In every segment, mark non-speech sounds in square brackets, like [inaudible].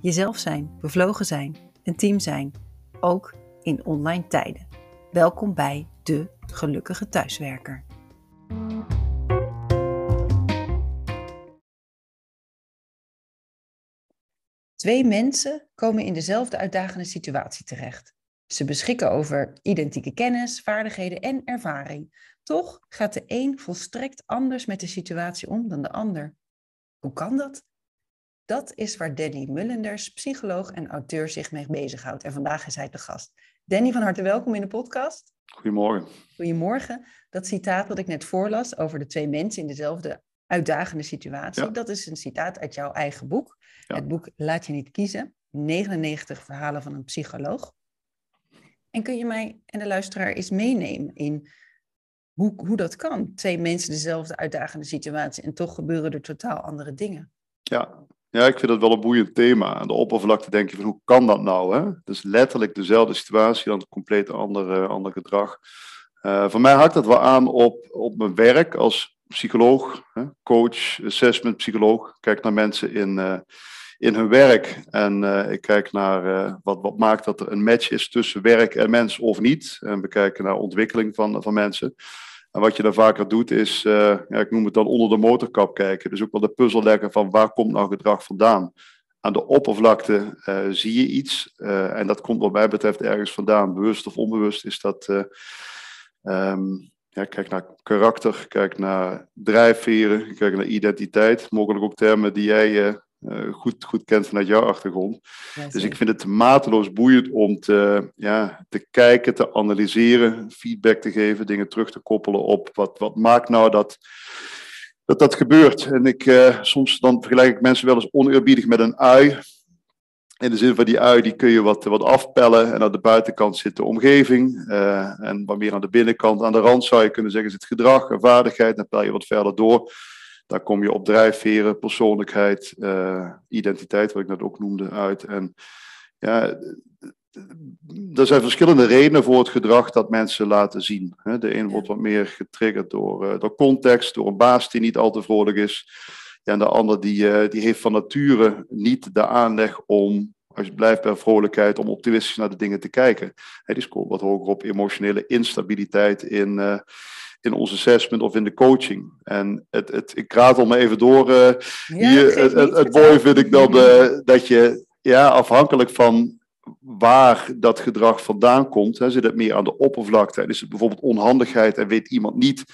jezelf zijn, bevlogen zijn, een team zijn, ook in online tijden. Welkom bij de Gelukkige Thuiswerker. Twee mensen komen in dezelfde uitdagende situatie terecht. Ze beschikken over identieke kennis, vaardigheden en ervaring. Toch gaat de een volstrekt anders met de situatie om dan de ander. Hoe kan dat? Dat is waar Danny Mullenders, psycholoog en auteur, zich mee bezighoudt. En vandaag is hij de gast. Danny, van harte welkom in de podcast. Goedemorgen. Goedemorgen. Dat citaat wat ik net voorlas over de twee mensen in dezelfde uitdagende situatie, dat is een citaat uit jouw eigen boek. Het boek Laat je niet kiezen, 99 verhalen van een psycholoog. En kun je mij en de luisteraar eens meenemen in hoe, hoe dat kan? Twee mensen dezelfde uitdagende situatie en toch gebeuren er totaal andere dingen. Ja, ja, ik vind dat wel een boeiend thema. Aan de oppervlakte denk je van hoe kan dat nou? Hè? Dus letterlijk dezelfde situatie, dan compleet ander, ander gedrag. Uh, voor mij haakt dat wel aan op, op mijn werk als psycholoog, hè? coach, assessment psycholoog. Ik kijk naar mensen in, uh, in hun werk en ik kijk naar wat, wat maakt dat er een match is tussen werk en mens of niet. En we kijken naar ontwikkeling van, van mensen. En wat je dan vaker doet is, uh, ja, ik noem het dan onder de motorkap kijken. Dus ook wel de puzzel leggen van waar komt nou gedrag vandaan. Aan de oppervlakte uh, zie je iets uh, en dat komt wat mij betreft ergens vandaan. Bewust of onbewust is dat, um, ja, kijk naar karakter, kijk naar drijfveren, kijk naar identiteit. Mogelijk ook termen die jij uh, goed, goed kent vanuit jouw achtergrond. dus ik vind het mateloos boeiend om te, ja, te kijken, te analyseren, feedback te geven, dingen terug te koppelen op wat, wat maakt nou dat dat, dat gebeurt. En ik, uh, soms dan vergelijk ik mensen wel eens oneerbiedig met een ui. In de zin van die ui, die kun je wat, wat afpellen. En aan de buitenkant zit de omgeving. Uh, en wat meer aan de binnenkant, aan de rand zou je kunnen zeggen, het gedrag en vaardigheid. Dan pel je wat verder door. Daar kom je op drijfveren, persoonlijkheid, uh, identiteit, wat ik net ook noemde, uit. En ja, er zijn verschillende redenen voor het gedrag dat mensen laten zien. De een wordt wat meer getriggerd door, uh, door context, door een baas die niet al te vrolijk is. Ja, en de ander die, uh, die heeft van nature niet de aanleg om, als je blijft bij vrolijkheid, om optimistisch naar de dingen te kijken. Die scoort wat hoger op emotionele instabiliteit in in ons assessment of in de coaching. En het, het, ik raad me even door. Uh, ja, hier, het, het, het mooie vind ik dan uh, dat je ja, afhankelijk van waar dat gedrag vandaan komt, hè, zit het meer aan de oppervlakte. En is het bijvoorbeeld onhandigheid en weet iemand niet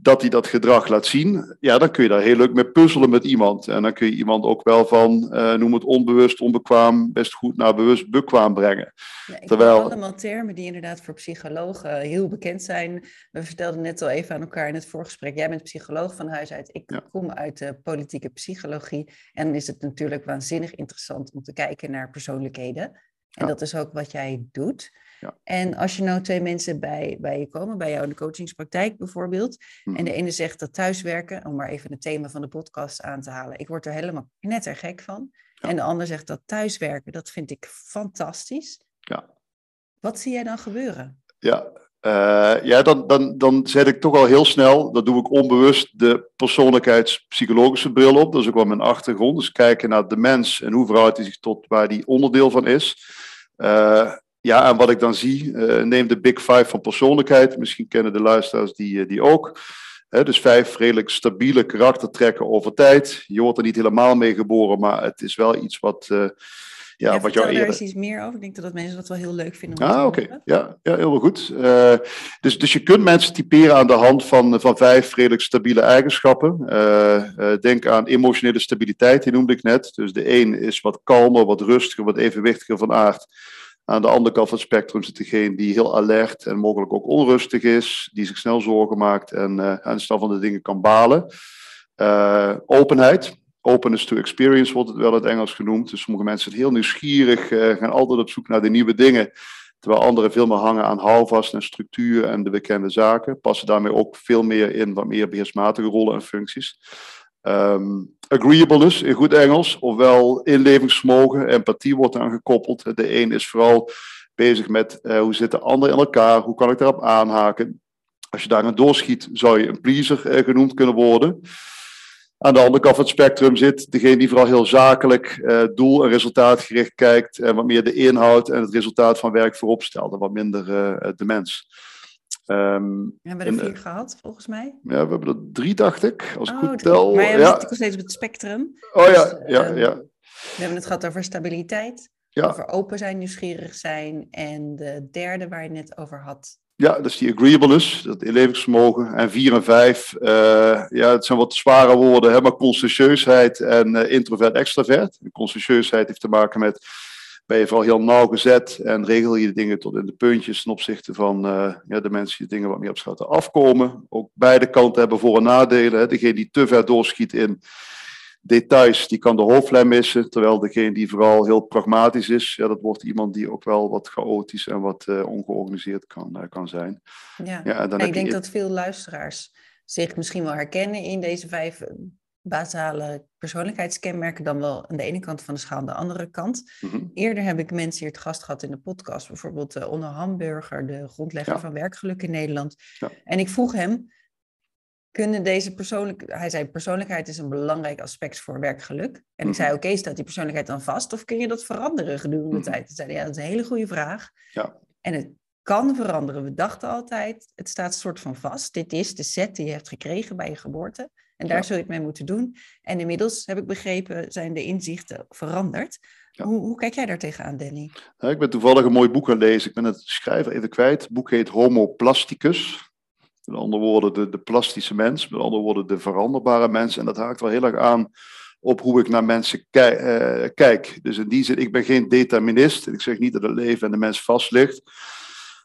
dat hij dat gedrag laat zien, ja, dan kun je daar heel leuk mee puzzelen met iemand. En dan kun je iemand ook wel van, uh, noem het onbewust, onbekwaam, best goed naar bewust bekwaam brengen. Ja, Terwijl... allemaal termen die inderdaad voor psychologen heel bekend zijn. We vertelden net al even aan elkaar in het voorgesprek, jij bent psycholoog van huis uit, ik ja. kom uit de politieke psychologie. En dan is het natuurlijk waanzinnig interessant om te kijken naar persoonlijkheden. En ja. dat is ook wat jij doet. Ja. En als je nou twee mensen bij, bij je komen, bij jou in de coachingspraktijk bijvoorbeeld, en de ene zegt dat thuiswerken, om maar even het thema van de podcast aan te halen, ik word er helemaal net er gek van. Ja. En de ander zegt dat thuiswerken, dat vind ik fantastisch. Ja. Wat zie jij dan gebeuren? Ja, uh, ja dan, dan, dan zet ik toch al heel snel, dat doe ik onbewust, de persoonlijkheidspsychologische bril op. Dat is ook wel mijn achtergrond. Dus kijken naar de mens en hoe verhoudt hij zich tot waar die onderdeel van is. Uh, ja, en wat ik dan zie, uh, neem de Big Five van persoonlijkheid. Misschien kennen de luisteraars die, die ook. He, dus vijf redelijk stabiele karaktertrekken over tijd. Je wordt er niet helemaal mee geboren, maar het is wel iets wat, uh, ja, ja, wat jou eerder... daar eens iets meer over. Ik denk dat, mensen dat wel heel leuk vinden. Ah, oké. Okay. Ja, ja, heel goed. Uh, dus, dus je kunt mensen typeren aan de hand van, van vijf redelijk stabiele eigenschappen. Uh, denk aan emotionele stabiliteit, die noemde ik net. Dus de een is wat kalmer, wat rustiger, wat evenwichtiger van aard. Aan de andere kant van het spectrum zit degene die heel alert en mogelijk ook onrustig is, die zich snel zorgen maakt en uh, aan de stand van de dingen kan balen. Uh, openheid. openness to experience wordt het wel in het Engels genoemd. Dus sommige mensen zijn heel nieuwsgierig, uh, gaan altijd op zoek naar de nieuwe dingen. Terwijl anderen veel meer hangen aan houvast en structuur en de bekende zaken. Passen daarmee ook veel meer in wat meer beheersmatige rollen en functies. Um, agreeableness in goed Engels, ofwel inlevingsvermogen, empathie wordt aan gekoppeld. De een is vooral bezig met uh, hoe zitten anderen in elkaar, hoe kan ik daarop aanhaken. Als je daar een doorschiet, zou je een pleaser uh, genoemd kunnen worden. Aan de andere kant van het spectrum zit degene die vooral heel zakelijk, uh, doel- en resultaatgericht kijkt en wat meer de inhoud en het resultaat van werk voorop stelt en wat minder de mens. Um, hebben we er vier gehad, volgens mij? Ja, we hebben er drie, dacht ik, als ik oh, goed tel. Maar ja, we steeds op het spectrum. Oh dus, ja, ja, ja. We hebben het gehad over stabiliteit, ja. over open zijn, nieuwsgierig zijn. En de derde waar je net over had. Ja, dat is die agreeableness, dat inlevingsvermogen. En vier en vijf, uh, ja, het zijn wat zware woorden, hè, maar conscientieusheid en uh, introvert-extravert. Conscientieusheid heeft te maken met ben je vooral heel nauwgezet en regel je de dingen tot in de puntjes ten opzichte van uh, ja, de mensen die dingen wat meer op schatten afkomen. Ook beide kanten hebben voor- en nadelen. Hè. Degene die te ver doorschiet in details, die kan de hoofdlijn missen. Terwijl degene die vooral heel pragmatisch is, ja, dat wordt iemand die ook wel wat chaotisch en wat uh, ongeorganiseerd kan, uh, kan zijn. Ja, ja dan ik denk je... dat veel luisteraars zich misschien wel herkennen in deze vijf basale persoonlijkheidskenmerken dan wel aan de ene kant van de schaal aan de andere kant. Mhm. Eerder heb ik mensen hier te gast gehad in de podcast, bijvoorbeeld uh, Onno Hamburger, de grondlegger van werkgeluk in Nederland. Ja. En ik vroeg hem, kunnen deze persoonlijk, hij zei persoonlijkheid is een belangrijk aspect voor werkgeluk. En ik mhm. zei, oké, staat die persoonlijkheid dan vast of kun je dat veranderen gedurende de mhm. tijd? Toen zei ja, dat is een hele goede vraag. Ja. En het kan veranderen. We dachten altijd, het staat soort van vast. Dit is de set die je hebt gekregen bij je geboorte. En daar zul je het mee moeten doen. En inmiddels, heb ik begrepen, zijn de inzichten veranderd. Hoe, hoe, kijk jij daar tegenaan, Danny? Ja, ik ben toevallig een mooi boek gaan lezen. Ik ben het schrijver even kwijt. Het boek heet Homo Plasticus. Met andere woorden, de, de plastische mens. Met andere woorden, de veranderbare mens. En dat haakt wel heel erg aan op hoe ik naar mensen kijk, uh, kijk. Dus in die zin, ik ben geen determinist. Ik zeg niet dat het leven en de mens vast ligt.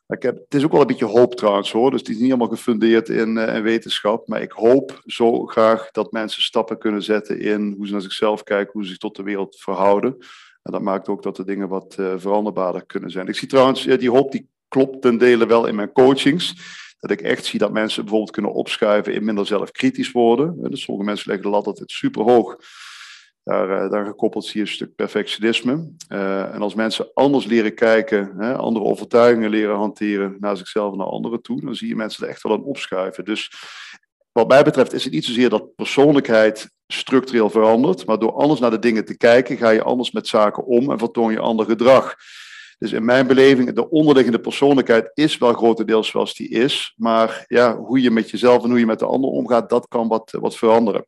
Ik heb, het is ook wel een beetje hoop trouwens hoor. Dus het is niet helemaal gefundeerd in, uh, in, wetenschap. Maar ik hoop zo graag dat mensen stappen kunnen zetten in hoe ze naar zichzelf kijken, hoe ze zich tot de wereld verhouden. En dat maakt ook dat de dingen wat uh, veranderbaarder kunnen zijn. Ik zie trouwens, die hoop die klopt ten dele wel in mijn coachings. Dat ik echt zie dat mensen bijvoorbeeld kunnen opschuiven in minder zelfkritisch worden. Dus sommige mensen leggen de lat altijd super hoog. Daar, uh, daar gekoppeld zie je een stuk perfectionisme. Uh, en als mensen anders leren kijken, hè, andere overtuigingen leren hanteren naar zichzelf en naar anderen toe, dan zie je mensen er echt wel aan opschuiven. Dus wat mij betreft is het niet zozeer dat persoonlijkheid structureel verandert, maar door anders naar de dingen te kijken, ga je anders met zaken om en vertoon je ander gedrag. Dus in mijn beleving, de onderliggende persoonlijkheid is wel grotendeels zoals die is, maar ja, hoe je met jezelf en hoe je met de ander omgaat, dat kan wat, wat veranderen.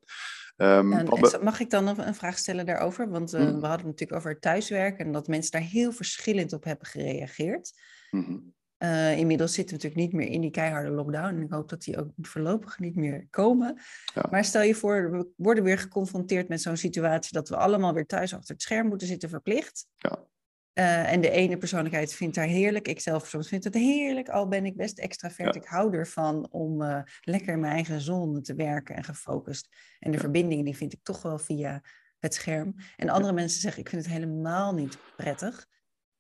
Um, mag ik dan nog een vraag stellen daarover? Want uh, we hadden het natuurlijk over thuiswerken en dat mensen daar heel verschillend op hebben gereageerd. Mm uh, inmiddels zitten we natuurlijk niet meer in die keiharde lockdown en ik hoop dat die ook voorlopig niet meer komen. Ja. Maar stel je voor, we worden weer geconfronteerd met zo'n situatie dat we allemaal weer thuis achter het scherm moeten zitten verplicht. Ja. Uh, en de ene persoonlijkheid vindt haar heerlijk. Ik zelf soms vind het heerlijk, al ben ik best extravert. Ik hou ervan om uh, lekker in mijn eigen zone te werken en gefocust. En de ja. verbinding die vind ik toch wel via het scherm. En andere mensen zeggen, ik vind het helemaal niet prettig.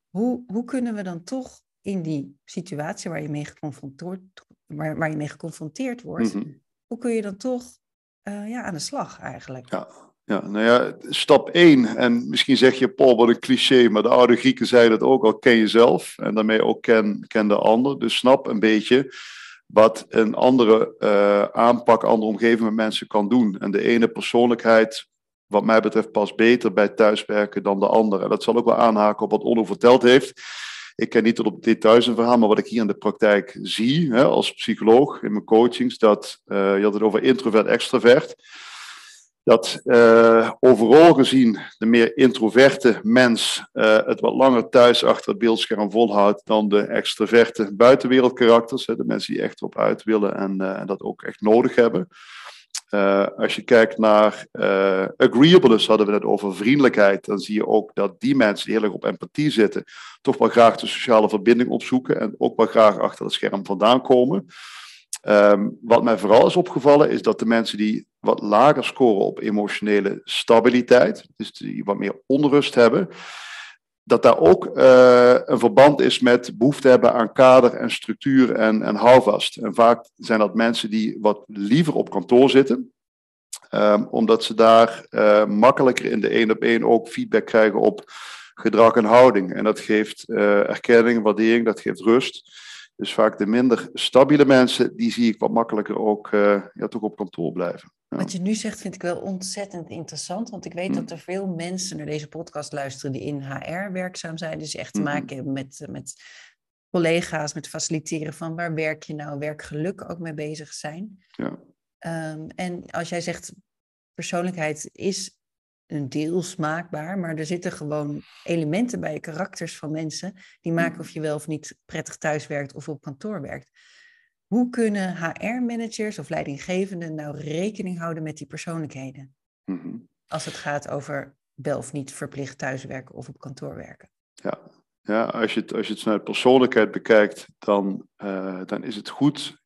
Hoe, hoe kunnen we dan toch in die situatie waar je mee geconfronteerd, waar, waar je mee geconfronteerd wordt, mm -hmm. hoe kun je dan toch uh, ja, aan de slag eigenlijk? Ja. Ja, nou ja, stap 1, en misschien zeg je, Paul, wat een cliché, maar de oude Grieken zeiden het ook al, ken jezelf en daarmee ook ken, ken de ander. Dus snap een beetje wat een andere uh, aanpak, andere omgeving met mensen kan doen. En de ene persoonlijkheid, wat mij betreft, past beter bij thuiswerken dan de andere. En dat zal ook wel aanhaken op wat Onno verteld heeft. Ik ken niet tot op details een verhaal, maar wat ik hier in de praktijk zie hè, als psycholoog in mijn coachings, dat uh, je had het over introvert-extravert dat uh, overal gezien de meer introverte mens uh, het wat langer thuis achter het beeldscherm volhoudt dan de extraverte buitenwereldkarakters. De mensen die echt op uit willen en uh, dat ook echt nodig hebben. als je kijkt naar agreeableness, hadden we het over vriendelijkheid, dan zie je ook dat die mensen die heel erg op empathie zitten, toch wel graag de sociale verbinding opzoeken en ook wel graag achter het scherm vandaan komen. Ehm, wat mij vooral is opgevallen is dat de mensen die wat lager scoren op emotionele stabiliteit, dus die wat meer onrust hebben, dat daar ook uh, een verband is met behoefte hebben aan kader en structuur en, en houvast. En vaak zijn dat mensen die wat liever op kantoor zitten, um, omdat ze daar uh, makkelijker in de één op één ook feedback krijgen op gedrag en houding. En dat geeft uh, erkenning, waardering, dat geeft rust. Dus vaak de minder stabiele mensen, die zie ik wat makkelijker ook ja, toch op kantoor blijven. Wat je nu zegt vind ik wel ontzettend interessant, want ik weet dat er veel mensen naar deze podcast luisteren die in HR werkzaam zijn, dus echt te maken hebben met, met collega's, met faciliteren van waar werk je nou, werkgeluk ook mee bezig zijn. Ja. Um, en als jij zegt persoonlijkheid is een deels maakbaar, maar er zitten gewoon elementen bij karakters van mensen die maken mhm. of je wel of niet prettig thuis werkt of op kantoor werkt. Hoe kunnen HR-managers of leidinggevenden nou rekening houden met die persoonlijkheden? Mhm. Als het gaat over wel of niet verplicht thuiswerken of op kantoor werken. Ja, ja als, je het, als je het vanuit persoonlijkheid bekijkt, dan, uh, dan is het goed,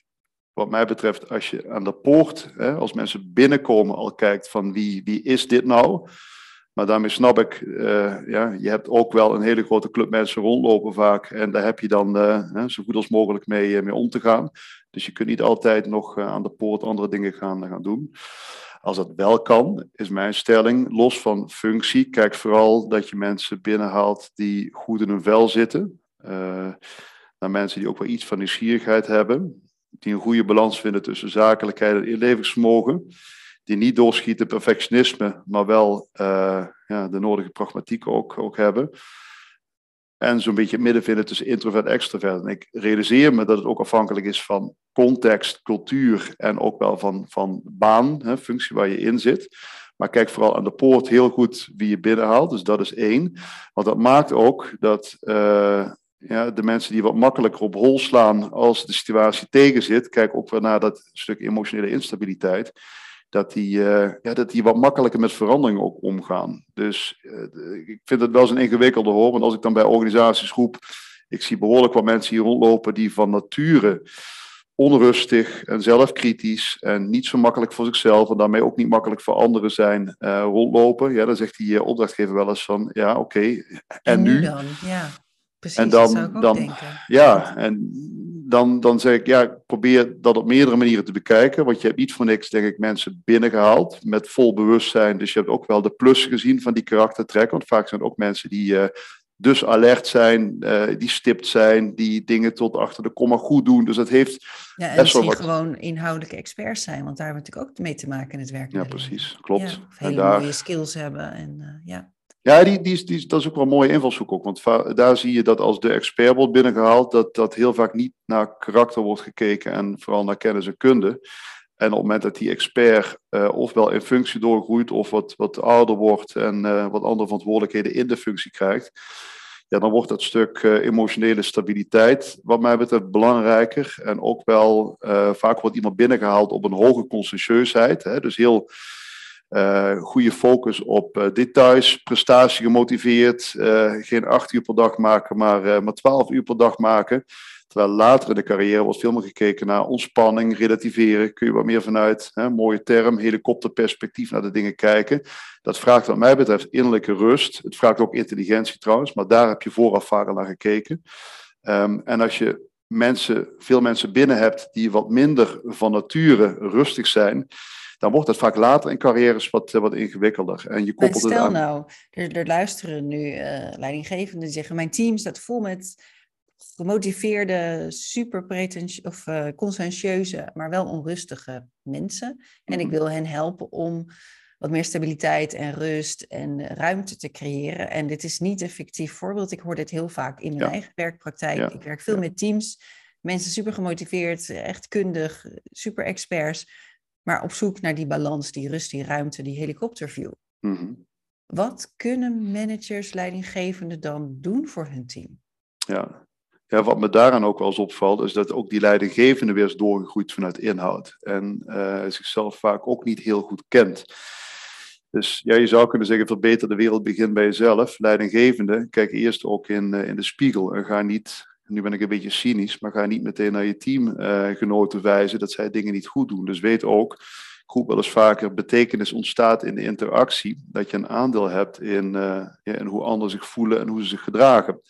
wat mij betreft, als je aan de poort, hè, als mensen binnenkomen, al kijkt van wie, wie is dit nou? Maar daarmee snap ik, uh, ja, je hebt ook wel een hele grote club mensen rondlopen vaak. En daar heb je dan uh, zo goed als mogelijk mee, uh, mee om te gaan. Dus je kunt niet altijd nog aan de poort andere dingen gaan, gaan doen. Als dat wel kan, is mijn stelling, los van functie, kijk vooral dat je mensen binnenhaalt die goed in hun vel zitten. naar mensen die ook wel iets van nieuwsgierigheid hebben. Die een goede balans vinden tussen zakelijkheid en inlevingsvermogen die niet doorschieten perfectionisme, maar wel uh, ja, de nodige pragmatiek ook, ook hebben. En zo'n beetje het midden vinden tussen introvert en extrovert. En ik realiseer me dat het ook afhankelijk is van context, cultuur en ook wel van, van baan, hè, functie waar je in zit. Maar kijk vooral aan de poort heel goed wie je binnenhaalt. Dus dat is één. Want dat maakt ook dat uh, ja, de mensen die wat makkelijker op hol slaan als de situatie tegenzit, kijk ook weer naar dat stuk emotionele instabiliteit dat die, uh, ja, dat die wat makkelijker met verandering ook omgaan. Dus uh, ik vind het wel eens een ingewikkelde hoor. Want als ik dan bij organisaties roep, ik zie behoorlijk wat mensen hier rondlopen die van nature onrustig en zelfkritisch en niet zo makkelijk voor zichzelf en daarmee ook niet makkelijk voor anderen zijn uh, rondlopen. Ja, dan zegt die opdrachtgever wel eens van, ja oké, okay, en, en, nu? Dan? Ja, precies, en dan, dat zou ik ook dan, denken. Ja, en dan, dan zeg ik, ja, probeer dat op meerdere manieren te bekijken. Want je hebt niet voor niks, denk ik, mensen binnengehaald met vol bewustzijn. Dus je hebt ook wel de plus gezien van die karaktertrek. Want vaak zijn het ook mensen die uh, dus alert zijn, uh, die stipt zijn, die dingen tot achter de komma goed doen. Dus dat heeft. Ja, en wat... gewoon inhoudelijke experts zijn, want daar hebben we natuurlijk ook mee te maken in het werk. Ja, precies, klopt. Ja, of hele daar... mooie skills hebben. En, uh, ja. Ja, die, die, die, dat is ook wel een mooie invalshoek ook. Want daar zie je dat als de expert wordt binnengehaald, dat, dat heel vaak niet naar karakter wordt gekeken en vooral naar kennis en kunde. En op het moment dat die expert uh, ofwel in functie doorgroeit of wat, wat ouder wordt en uh, wat andere verantwoordelijkheden in de functie krijgt, ja, dan wordt dat stuk uh, emotionele stabiliteit, wat mij betreft, belangrijker. En ook wel, vaak wordt iemand binnengehaald op een hoge conscientieusheid. Dus heel goede focus op uh, details, prestatie gemotiveerd. Uh, geen acht uur per dag maken, maar, maar twaalf uur per dag maken. Terwijl later in de carrière wordt veel meer gekeken naar ontspanning, relativeren. Kun je wat meer vanuit, hè, mooie term, helikopterperspectief naar de dingen kijken. Dat vraagt wat mij betreft innerlijke rust. Het vraagt ook intelligentie trouwens, maar daar heb je vooraf naar gekeken. Um, en als je mensen, veel mensen binnen hebt die wat minder van nature rustig zijn, dan wordt het vaak later in carrières wat, eh, wat ingewikkelder. En je koppelt stel het nou, er, er luisteren nu uh, leidinggevenden die zeggen: Mijn team staat vol met gemotiveerde, super of uh, conscientieuze, maar wel onrustige mensen. En ik mhm. wil hen helpen om wat meer stabiliteit en rust en ruimte te creëren. En dit is niet een fictief voorbeeld. Ik hoor dit heel vaak in mijn eigen werkpraktijk. Ik werk veel met teams. Mensen super gemotiveerd, echt kundig, super experts maar op zoek naar die balans, die rust, die ruimte, die helikopterview. Mm Wat kunnen managers, leidinggevenden dan doen voor hun team? Ja. ja, wat me daaraan ook wel eens opvalt, is dat ook die leidinggevende weer is doorgegroeid vanuit inhoud. En uh, zichzelf vaak ook niet heel goed kent. Dus ja, je zou kunnen zeggen, verbeter de wereld, begin bij jezelf. Leidinggevende, kijk eerst ook in, uh, in de spiegel en ga niet nu ben ik een beetje cynisch, maar ga niet meteen naar je teamgenoten wijzen dat zij dingen niet goed doen. Dus weet ook, roep wel eens vaker, betekenis ontstaat in de interactie. Dat je een aandeel hebt in, ja, in hoe anderen zich voelen en hoe ze zich gedragen.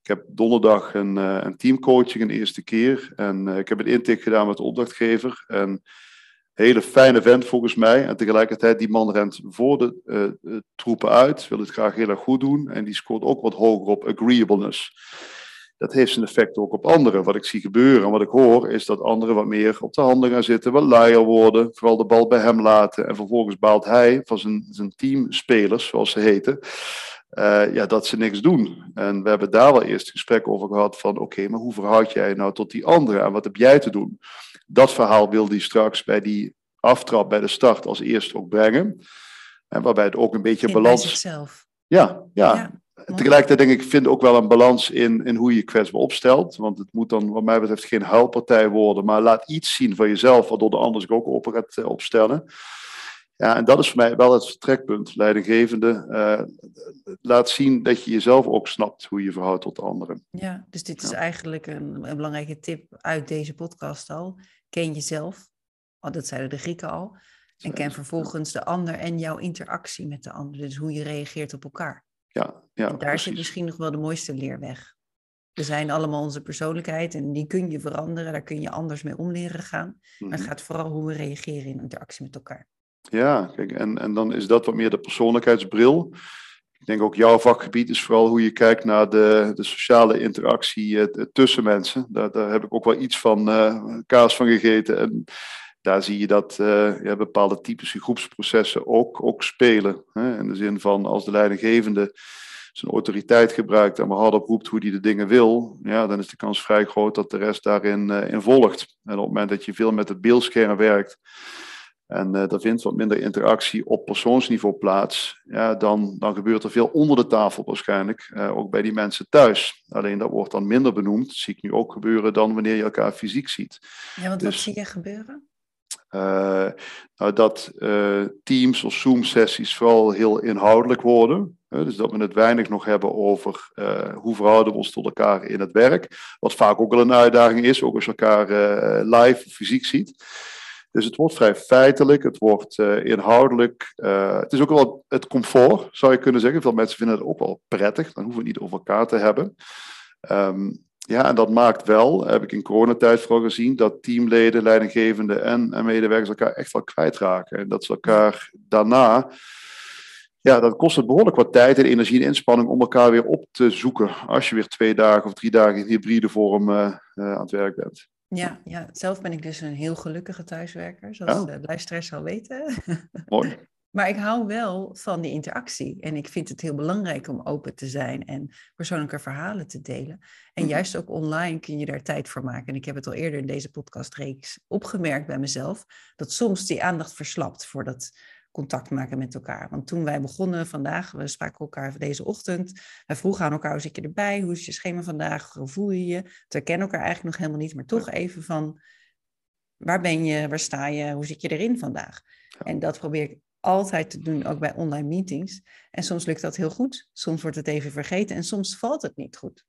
Ik heb donderdag een, een teamcoaching een eerste keer. En ik heb een intake gedaan met de opdrachtgever. En hele fijne vent volgens mij. En tegelijkertijd, die man rent voor de troepen uit, wil het graag heel erg goed doen. En die scoort ook wat hoger op agreeableness. Dat heeft zijn effect ook op anderen. Wat ik zie gebeuren en wat ik hoor, is dat anderen wat meer op de handen gaan zitten, wat luier worden, vooral de bal bij hem laten. En vervolgens baalt hij van zijn, zijn teamspelers, zoals ze heten. Uh, ja, dat ze niks doen. En we hebben daar wel eerst gesprek over gehad van, oké, maar hoe verhoud jij nou tot die anderen en wat heb jij te doen? Dat verhaal wil hij straks bij die aftrap bij de start als eerst ook brengen. En waarbij het ook een beetje balans... zichzelf. Ja, ja. ja Tegelijkertijd denk ik, ik vind ook wel een balans in, in hoe je kwetsbaar opstelt. Want het moet dan wat mij betreft geen huilpartij worden, maar laat iets zien van jezelf, waardoor de ander zich ook open gaat eh, opstellen. Ja, en dat is voor mij wel het vertrekpunt. Leidinggevende, uh, laat zien dat je jezelf ook snapt hoe je verhoudt tot anderen. Ja, dus dit is eigenlijk een, een, belangrijke tip uit deze podcast al. Ken jezelf, oh, dat zeiden de Grieken al. En ken vervolgens de ander en jouw interactie met de ander. Dus hoe je reageert op elkaar. Ja, ja, daar zit misschien nog wel de mooiste leerweg. We zijn allemaal onze persoonlijkheid en die kun je veranderen. Daar kun je anders mee om leren gaan. Maar het mhm. gaat vooral hoe we reageren in interactie met elkaar. Ja, kijk, en, en dan is dat wat meer de persoonlijkheidsbril. Ik denk ook jouw vakgebied is vooral hoe je kijkt naar de, de sociale interactie uh, tussen mensen. Daar, daar heb ik ook wel iets van uh, kaas van gegeten. En daar zie je dat uh, ja, bepaalde typische groepsprocessen ook, ook spelen. Hè? In de zin van als de leidinggevende zijn autoriteit gebruikt en maar hard oproept hoe hij de dingen wil, ja, dan is de kans vrij groot dat de rest daarin in volgt. En op het moment dat je veel met het beeldscherm werkt, en uh, er vindt wat minder interactie op persoonsniveau plaats, ja, dan, dan gebeurt er veel onder de tafel waarschijnlijk, uh, ook bij die mensen thuis. Alleen dat wordt dan minder benoemd, dat zie ik nu ook gebeuren, dan wanneer je elkaar fysiek ziet. Ja, want dus, wat zie je gebeuren? Uh, nou, dat Teams of Zoom-sessies vooral heel inhoudelijk worden. dus dat we het weinig nog hebben over hoe verhouden we ons tot elkaar in het werk. Wat vaak ook wel een uitdaging is, ook als je elkaar live of fysiek ziet. Dus het wordt vrij feitelijk, het wordt inhoudelijk. Het is ook wel het comfort, zou je kunnen zeggen. Veel mensen vinden het ook wel prettig, dan hoeven we het niet over elkaar te hebben. Um, ja, en dat maakt wel, heb ik in coronatijd vooral gezien, dat teamleden, leidinggevenden en, en medewerkers elkaar echt wel kwijtraken. En dat ze elkaar daarna ja, dat kost het behoorlijk wat tijd en energie en inspanning om elkaar weer op te zoeken. Als je weer twee dagen of drie dagen in hybride vorm uh, uh, aan het werk bent. Ja, ja, zelf ben ik dus een heel gelukkige thuiswerker, zoals oh. de luisteraars zal weten. Mooi. [laughs] Maar ik hou wel van die interactie. En ik vind het heel belangrijk om open te zijn en persoonlijke verhalen te delen. En mhm. juist ook online kun je daar tijd voor maken. En ik heb het al eerder in deze podcastreeks opgemerkt bij mezelf, dat soms die aandacht verslapt voor dat contact maken met elkaar. Want toen wij begonnen vandaag, we spraken elkaar deze ochtend. Wij vroegen aan elkaar, hoe zit je erbij? Hoe is je schema vandaag? Hoe voel je je? We kennen elkaar eigenlijk nog helemaal niet, maar toch even van... Waar ben je? Waar sta je? Hoe zit je erin vandaag? En dat probeer ik altijd te doen, ook bij online meetings. En soms lukt dat heel goed. Soms wordt het even vergeten en soms valt het niet goed.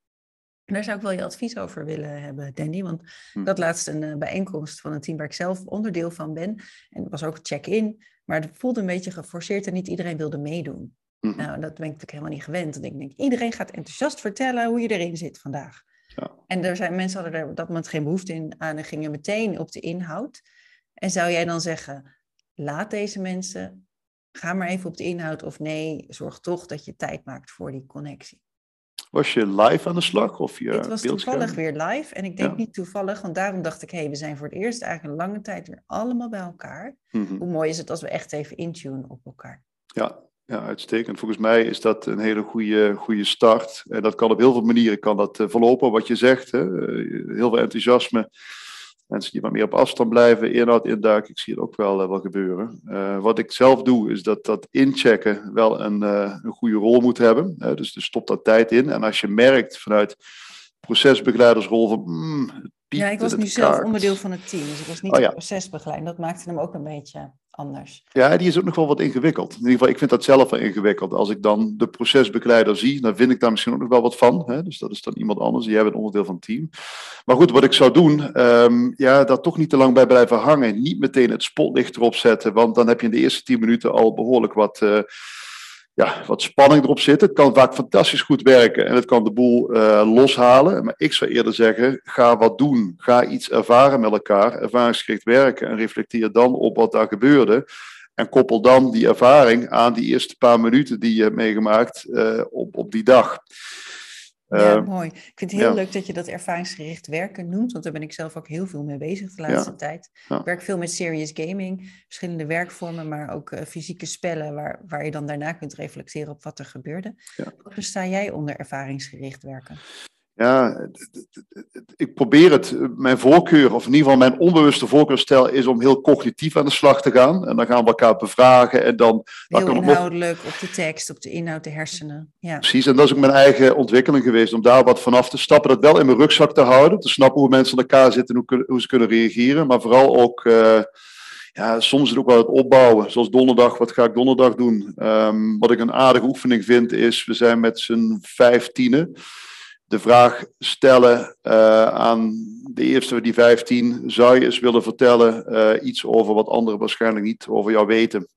En daar zou ik wel je advies over willen hebben, Danny. Want hm. ik had laatst een uh, bijeenkomst van een team waar ik zelf onderdeel van ben. En het was ook check-in. Maar het voelde een beetje geforceerd en niet iedereen wilde meedoen. Mhm. Nou, dat ben ik natuurlijk helemaal niet gewend. Want ik denk, iedereen gaat enthousiast vertellen hoe je erin zit vandaag. Ja. En er zijn mensen hadden er op dat moment geen behoefte in aan en gingen meteen op de inhoud. En zou jij dan zeggen, laat deze mensen, ga maar even op de inhoud of nee, zorg toch dat je tijd maakt voor die connectie. Was je live aan de slag? Of je het was toevallig weer live. En ik denk niet toevallig, want daarom dacht ik... hé, hey, we zijn voor het eerst eigenlijk een lange tijd weer allemaal bij elkaar. Mhm. Hoe mooi is het als we echt even intunen op elkaar. Ja, ja, uitstekend. Volgens mij is dat een hele goede, goede start. En dat kan op heel veel manieren kan dat, uh, verlopen, wat je zegt. Hè. Uh, heel veel enthousiasme mensen die wat meer op afstand blijven, inhoud induiken, ik zie het ook wel, uh, wel gebeuren. Uh, wat ik zelf doe, is dat dat inchecken wel een, uh, een goede rol moet hebben. dus, dus stop daar tijd in. En als je merkt vanuit procesbegeleidersrol van... Mm, ja, ik was nu zelf onderdeel van het team, dus ik was niet oh, ja. procesbegeleider. Dat maakte hem ook een beetje anders. Ja, die is ook nog wel wat ingewikkeld. In ieder geval, ik vind dat zelf wel ingewikkeld. Als ik dan de procesbegeleider zie, dan vind ik daar misschien ook nog wel wat van. Hè? Dus dat is dan iemand anders. Jij bent onderdeel van het team. Maar goed, wat ik zou doen, um, ja, daar toch niet te lang bij blijven hangen. Niet meteen het spotlicht erop zetten, want dan heb je in de eerste tien minuten al behoorlijk wat... Uh, ja, wat spanning erop zit. Het kan vaak fantastisch goed werken en het kan de boel uh, loshalen. Maar ik zou eerder zeggen, ga wat doen. Ga iets ervaren met elkaar, ervaringsgericht werken en reflecteer dan op wat daar gebeurde. En koppel dan die ervaring aan die eerste paar minuten die je hebt meegemaakt uh, op, op die dag. Ja, uh, mooi. Ik vind het heel leuk dat je dat ervaringsgericht werken noemt, want daar ben ik zelf ook heel veel mee bezig de laatste ja. tijd. Ik werk veel met serious gaming, verschillende werkvormen, maar ook uh, fysieke spellen waar, waar je dan daarna kunt reflecteren op wat er gebeurde. Wat versta jij onder ervaringsgericht werken? Ja, ik probeer het. Mijn voorkeur, of in ieder geval mijn onbewuste voorkeurstijl, is om heel cognitief aan de slag te gaan. En dan gaan we elkaar bevragen. En dan, heel dan inhoudelijk, op... op de tekst, op de inhoud, de hersenen. Ja. Precies, en dat is ook mijn eigen ontwikkeling geweest. Om daar wat vanaf te stappen. Dat wel in mijn rugzak te houden. Te snappen hoe mensen aan elkaar zitten en hoe, hoe ze kunnen reageren. Maar vooral ook. Uh, ja, soms is het ook wel het opbouwen. Zoals donderdag, wat ga ik donderdag doen? Um, wat ik een aardige oefening vind, is we zijn met z'n vijftienen de vraag stellen uh, aan de eerste die 15. Zou je eens willen vertellen uh, iets over wat anderen waarschijnlijk niet over jou weten?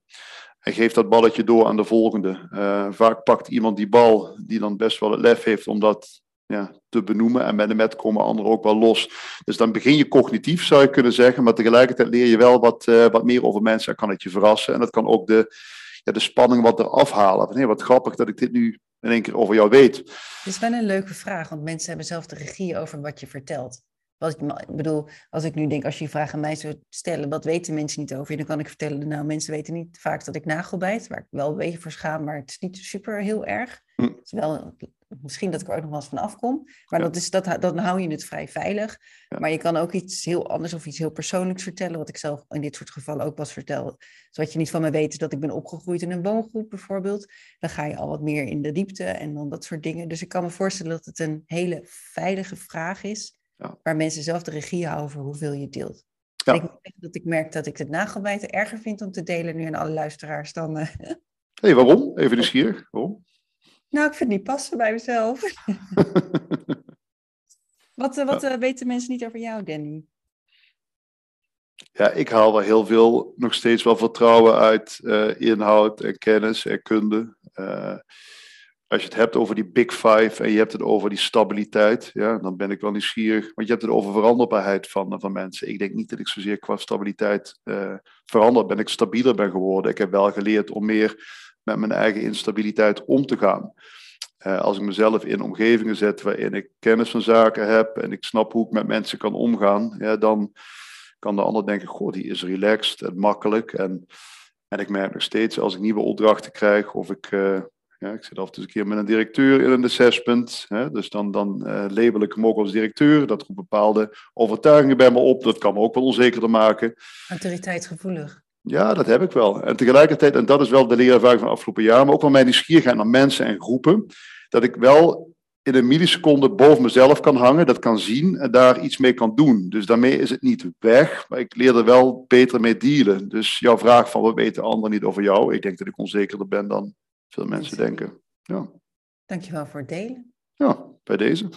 En geef dat balletje door aan de volgende. Uh, vaak pakt iemand die bal, die dan best wel het lef heeft om dat ja, te benoemen. En met de met komen anderen ook wel los. Dus dan begin je cognitief, zou je kunnen zeggen. Maar tegelijkertijd leer je wel wat, wat meer over mensen en kan het je verrassen. En dat kan ook de, ja, de spanning wat eraf halen. Van, wat grappig dat ik dit nu in één keer over jou weet. Het is wel een leuke vraag, want mensen hebben zelf de regie over wat je vertelt. Wat ik bedoel, als ik nu denk, als je die vraag aan mij zou stellen, wat weten mensen niet over je? Dan kan ik vertellen, nou, mensen weten niet vaak dat ik nagelbijt, waar ik wel een beetje voor schaam, maar het is niet super heel erg. Hm. Het is wel misschien dat ik er ook nog wel eens van afkom. Maar dat is, dat, dan hou je het vrij veilig. Maar je kan ook iets heel anders of iets heel persoonlijks vertellen. Wat ik zelf in dit soort gevallen ook pas vertel. Zodat je niet van me weet is dat ik ben opgegroeid in een woongroep bijvoorbeeld. Dan ga je al wat meer in de diepte en dan dat soort dingen. Dus ik kan me voorstellen dat het een hele veilige vraag is. Ja. Waar mensen zelf de regie houden over hoeveel je deelt. Ja. Ik dat ik merk dat ik het nagelbijten erger vind om te delen nu aan alle luisteraars dan... Uh... hey, waarom? Even nieuwsgierig. Waarom? Nou, ik vind het niet passen bij mezelf. [laughs] wat uh, wat uh, weten mensen niet over jou, Danny? Ja, ik haal wel heel veel, nog steeds wel vertrouwen uit uh, inhoud en kennis en kunde. als je het hebt over die big five en je hebt het over die stabiliteit, ja, dan ben ik wel nieuwsgierig. Want je hebt het over veranderbaarheid van, van mensen. Ik denk niet dat ik zozeer qua stabiliteit veranderd ben. Ik stabieler ben geworden. Ik heb wel geleerd om meer met mijn eigen instabiliteit om te gaan. Uh, als ik mezelf in omgevingen zet waarin ik kennis van zaken heb en ik snap hoe ik met mensen kan omgaan, ja, dan kan de ander denken, goh, die is relaxed en makkelijk. En, en ik merk nog steeds als ik nieuwe opdrachten krijg of ik, uh, ja, ik zit af en toe een keer met een directeur in een assessment, hè, dus dan, dan uh, label ik hem ook als directeur. Dat roept bepaalde overtuigingen bij me op, dat kan me ook wel onzekerder maken. Autoriteitsgevoelig. Ja, dat heb ik wel. En tegelijkertijd, en dat is wel de leerervaring van afgelopen jaren, maar ook wel mijn nieuwsgierigheid naar mensen en groepen, dat ik wel in een milliseconde boven mezelf kan hangen, dat kan zien en daar iets mee kan doen. Dus daarmee is het niet weg, maar ik leer er wel beter mee dealen. Dus jouw vraag van, wat weten anderen niet over jou? Ik denk dat ik onzekerder ben dan veel mensen denken. Ja. Dankjewel voor het delen. Ja, bij deze.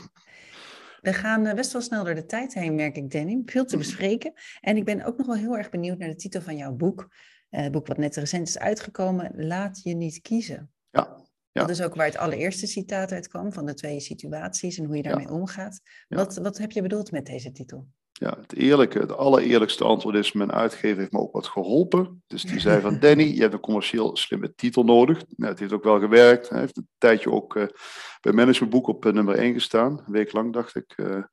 We gaan eh, best wel snel door de tijd heen, merk ik, Danny. Veel te mhm. bespreken. En ik ben ook nog wel heel erg benieuwd naar de titel van jouw boek. Uh, het boek wat net recent is uitgekomen, Laat je niet kiezen. Ja. Ja. Dat is ook waar het allereerste citaat uit kwam, van de twee situaties en hoe je daarmee omgaat. Wat, wat heb je bedoeld met deze titel? Ja, het eerlijke, het allereerlijkste antwoord is, mijn uitgever heeft me ook wat geholpen. Dus die zei van, Danny, je hebt een commercieel slimme titel nodig. Nou, het heeft ook wel gewerkt. Hij heeft een tijdje ook uh, bij Managementboek op uh, nummer 1 gestaan. Een week lang, dacht ik. Uh,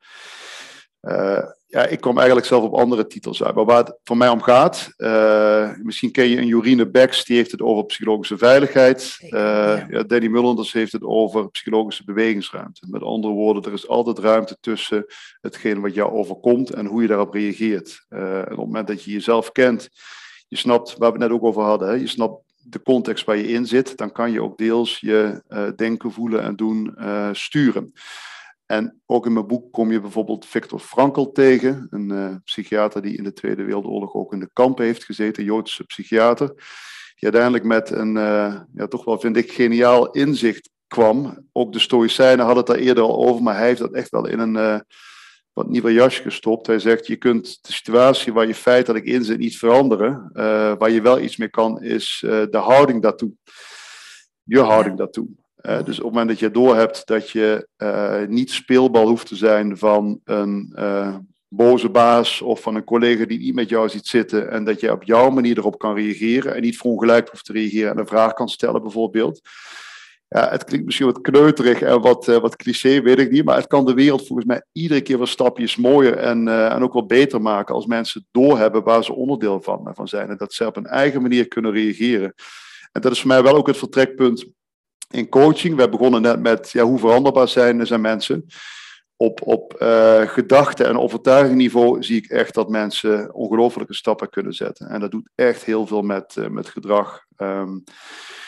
uh, ja, ik kom eigenlijk zelf op andere titels uit. Maar waar het voor mij om gaat, uh, misschien ken je een Jorine Becks, die heeft het over psychologische veiligheid. Uh, ja. Danny Mullenders heeft het over psychologische bewegingsruimte. Met andere woorden, er is altijd ruimte tussen hetgeen wat jou overkomt en hoe je daarop reageert. en op het moment dat je jezelf kent, je snapt, waar we het net ook over hadden, hè, je snapt de context waar je in zit, dan kan je ook deels je denken, voelen en doen sturen. En ook in mijn boek kom je bijvoorbeeld Viktor Frankl tegen, een uh, psychiater die in de Tweede Wereldoorlog ook in de kampen heeft gezeten, Joodse psychiater, die uiteindelijk met een, uh, ja, toch wel vind ik, geniaal inzicht kwam. Ook de Stoïcijnen hadden het daar eerder al over, maar hij heeft dat echt wel in een uh, wat nieuwe jasje gestopt. Hij zegt, je kunt de situatie waar je feitelijk in zit niet veranderen. waar je wel iets mee kan, is de houding daartoe. Je houding daartoe. Uh, dus op het moment dat je doorhebt dat je uh, niet speelbal hoeft te zijn van een uh, boze baas of van een collega die niet met jou ziet zitten en dat je op jouw manier erop kan reageren en niet verongelijkt hoeft te reageren en een vraag kan stellen bijvoorbeeld. Ja, het klinkt misschien wat kneuterig en wat, wat cliché, weet ik niet, maar het kan de wereld volgens mij iedere keer wat stapjes mooier en, en ook wel beter maken als mensen doorhebben waar ze onderdeel van, van zijn en dat ze op een eigen manier kunnen reageren. En dat is voor mij wel ook het vertrekpunt in coaching. We begonnen net met ja, hoe veranderbaar zijn, zijn mensen. Op, op uh, gedachte- en overtuigingniveau zie ik echt dat mensen ongelofelijke stappen kunnen zetten. En dat doet echt heel veel met, uh, met gedrag. Um,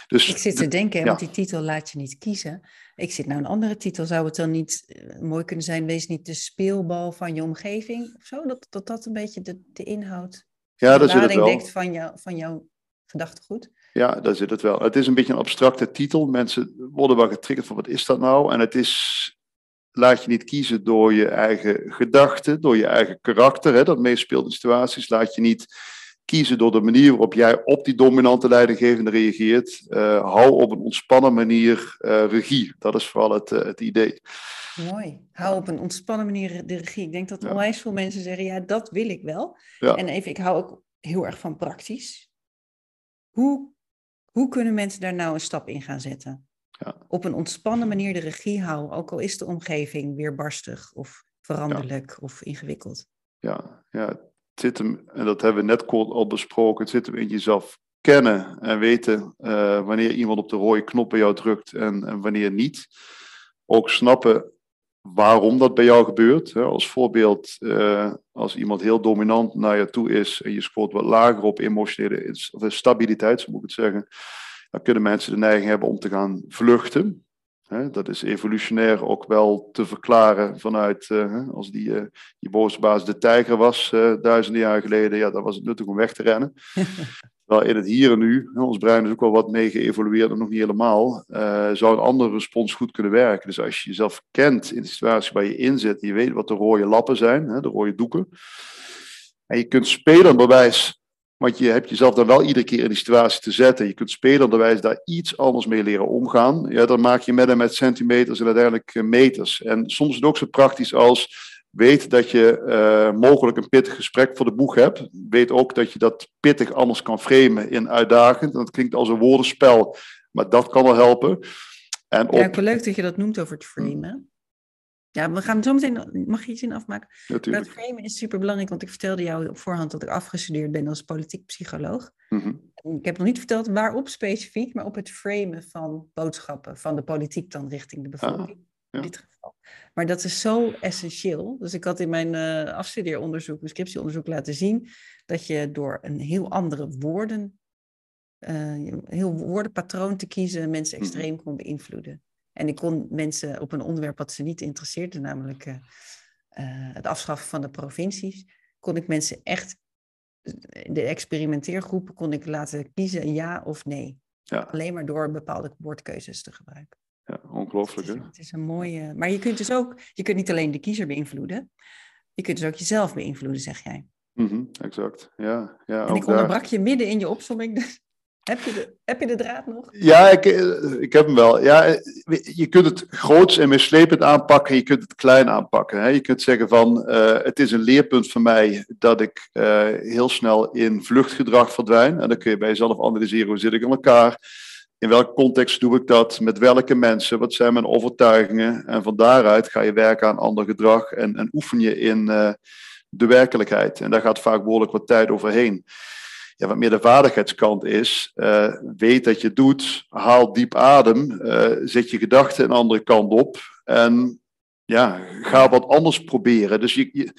dus, ik zit te denken, ja. want die titel laat je niet kiezen. Ik zit nou een andere titel. Zou het dan niet uh, mooi kunnen zijn, wees niet de speelbal van je omgeving of zo? Dat dat, dat een beetje de, de inhoud ja, dat zit het wel. van, jou, van jouw gedachtegoed? Ja, daar zit het wel. Het is een beetje een abstracte titel. Mensen worden wel getriggerd van wat is dat nou? En het is, laat je niet kiezen door je eigen gedachten, door je eigen karakter, hè, dat meespeelt in situaties. Laat je niet kiezen door de manier waarop jij op die dominante leidinggevende reageert. Uh, hou op een ontspannen manier uh, regie. Dat is vooral het, uh, het idee. Mooi. Hou op een ontspannen manier de regie. Ik denk dat ja. onwijs veel mensen zeggen, ja, dat wil ik wel. Ja. En even, ik hou ook heel erg van praktisch. Hoe hoe kunnen mensen daar nou een stap in gaan zetten? Ja. Op een ontspannen manier de regie houden, ook al is de omgeving weer barstig of veranderlijk ja. of ingewikkeld. Ja, ja, het zit hem, en dat hebben we net al besproken, het zit hem in jezelf kennen en weten uh, wanneer iemand op de rode knop bij jou drukt en, en wanneer niet. Ook snappen waarom dat bij jou gebeurt. Als voorbeeld, uh, als iemand heel dominant naar je toe is en je scoort wat lager op emotionele stabiliteit, zo moet ik het zeggen, dan kunnen mensen de neiging hebben om te gaan vluchten. Dat is evolutionair ook wel te verklaren vanuit, uh, als die, die boze baas de tijger was duizenden jaar geleden, ja, dan was het nuttig om weg te rennen. [laughs] Terwijl in het hier en nu, ons brein is ook wel wat mee geëvolueerd en nog niet helemaal, uh, zou een andere respons goed kunnen werken. Dus als je jezelf kent in de situatie waar je in zit, je weet wat de rode lappen zijn, hè, de rode doeken, en je kunt spelenderwijs, want je hebt jezelf dan wel iedere keer in die situatie te zetten, je kunt spelenderwijs daar iets anders mee leren omgaan, ja, dan maak je met en met centimeters en uiteindelijk meters. En soms is het ook zo praktisch als Weet dat je uh, mogelijk een pittig gesprek voor de boeg hebt. Weet ook dat je dat pittig anders kan framen in uitdagend. Dat klinkt als een woordenspel, maar dat kan wel helpen. En op... Ja, leuk dat je dat noemt over het framen. Ja, we gaan zo meteen, mag je iets in afmaken? Natuurlijk. Het framen is super belangrijk, want ik vertelde jou op voorhand dat ik afgestudeerd ben als politiek psycholoog. Mm -hmm. Ik heb nog niet verteld waarop specifiek, maar op het framen van boodschappen van de politiek dan richting de bevolking. Ah, ja. In dit geval. Maar dat is zo essentieel. Dus ik had in mijn uh, afstudeeronderzoek, mijn scriptieonderzoek laten zien dat je door een heel andere woorden, uh, een heel woordenpatroon te kiezen, mensen mhm. extreem kon beïnvloeden. En ik kon mensen op een onderwerp wat ze niet interesseerde, namelijk uh, het afschaffen van de provincies, kon ik mensen echt, de experimenteergroepen kon ik laten kiezen ja of nee. Ja. Alleen maar door bepaalde woordkeuzes te gebruiken. Ja, ongelooflijk hè? Het is, een mooie... Maar je kunt dus ook, je kunt niet alleen de kiezer beïnvloeden, je kunt dus ook jezelf beïnvloeden, zeg jij. Mm -hmm, exact, ja. ja en ik onderbrak daar... je midden in je opzomming, dus [laughs] heb je, de, heb je de draad nog? Ja, ik, eh, ik heb hem wel. Ja, eh, je kunt het groots en mislepend aanpakken, je kunt het klein aanpakken. Hè. Je kunt zeggen van, uh, het is een leerpunt voor mij dat ik uh, heel snel in vluchtgedrag verdwijn. En dan kun je bij jezelf analyseren, hoe zit ik in elkaar? In welke context doe ik dat? Met welke mensen? Wat zijn mijn overtuigingen? En van daaruit ga je werken aan ander gedrag en, en oefen je in uh, de werkelijkheid. En daar gaat vaak behoorlijk wat tijd overheen. Ja, wat meer de vaardigheidskant is, uh, weet dat je doet, haal diep adem, uh, zet je gedachten een andere kant op en ja, ga wat anders proberen. Dus je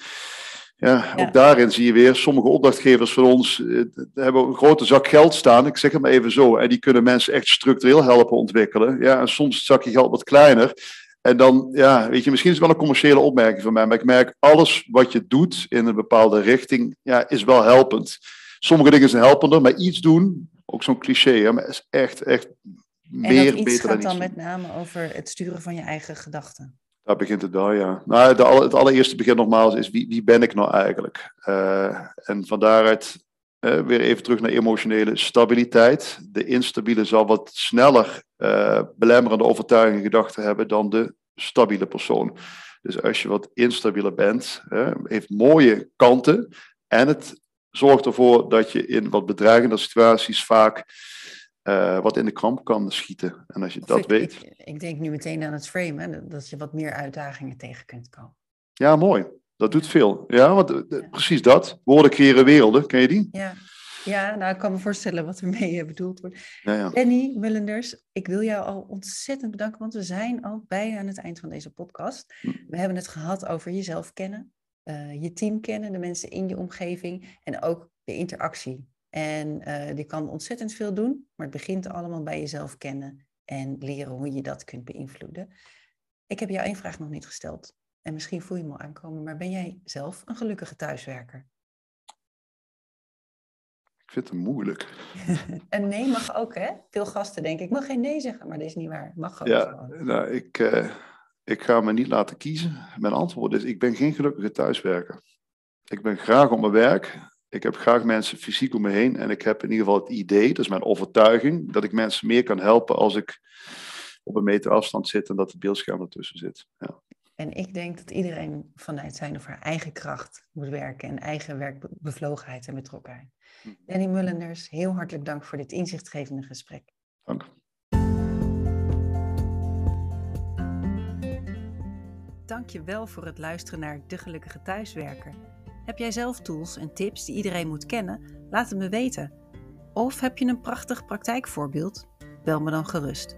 ja, ook daarin zie je weer, sommige opdrachtgevers van ons eh, hebben een grote zak geld staan, ik zeg het maar even zo, en die kunnen mensen echt structureel helpen ontwikkelen. Ja, en soms is het zakje geld wat kleiner. En dan, ja, weet je, misschien is het wel een commerciële opmerking van mij, maar ik merk alles wat je doet in een bepaalde richting, ja, is wel helpend. Sommige dingen zijn helpender, maar iets doen, ook zo'n cliché, hè, maar is echt, echt meer en dat iets gaat dan met name over het sturen van je eigen gedachten. Daar begint het daar, ja. Nou, de, het allereerste begin nogmaals is wie, wie ben ik nou eigenlijk? Uh, en van daaruit uh, weer even terug naar emotionele stabiliteit. De instabiele zal wat sneller uh, belemmerende overtuigingen gedachten hebben dan de stabiele persoon. Dus als je wat instabieler bent, heeft mooie kanten en het zorgt ervoor dat je in wat bedreigende situaties vaak uh, wat in de kramp kan schieten. En als je dat ik, weet. Ik, ik, denk nu meteen aan het frame, hè, dat je wat meer uitdagingen tegen kunt komen. Ja, mooi. Dat doet veel. Ja, want ja. precies dat. Woorden creëren werelden. Ken je die? Ja. Ja, nou, ik kan me voorstellen wat ermee bedoeld wordt. Ja, ja. Danny Mullenders, ik wil jou al ontzettend bedanken, want we zijn al bijna aan het eind van deze podcast. Hm. We hebben het gehad over jezelf kennen, uh, je team kennen, de mensen in je omgeving en ook de interactie en uh, die kan ontzettend veel doen, maar het begint allemaal bij jezelf kennen en leren hoe je dat kunt beïnvloeden. Ik heb jou één vraag nog niet gesteld. En misschien voel je me al aankomen, maar ben jij zelf een gelukkige thuiswerker? Ik vind het moeilijk. [laughs] en nee mag ook, hè? Veel gasten denken, ik mag geen nee zeggen, maar dat is niet waar. Mag ook ja, gewoon. Nou, ik, uh, ik ga me niet laten kiezen. Mijn antwoord is, ik ben geen gelukkige thuiswerker. Ik ben graag op mijn werk. Ik heb graag mensen fysiek om me heen en ik heb in ieder geval het idee, dat is mijn overtuiging, dat ik mensen meer kan helpen als ik op een meter afstand zit en dat het beeldscherm ertussen zit. Ja. En ik denk dat iedereen vanuit zijn of haar eigen kracht moet werken en eigen werkbevlogenheid en betrokkenheid. Hm. Danny Mullenders, heel hartelijk dank voor dit inzichtgevende gesprek. Dank. Dank je wel voor het luisteren naar De Gelukkige Thuiswerker. Heb jij zelf tools en tips die iedereen moet kennen? Laat het me weten. Of heb je een prachtig praktijkvoorbeeld? Bel me dan gerust.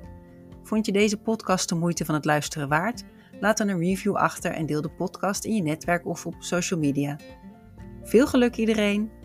Vond je deze podcast de moeite van het luisteren waard? Laat dan een review achter en deel de podcast in je netwerk of op social media. Veel geluk iedereen!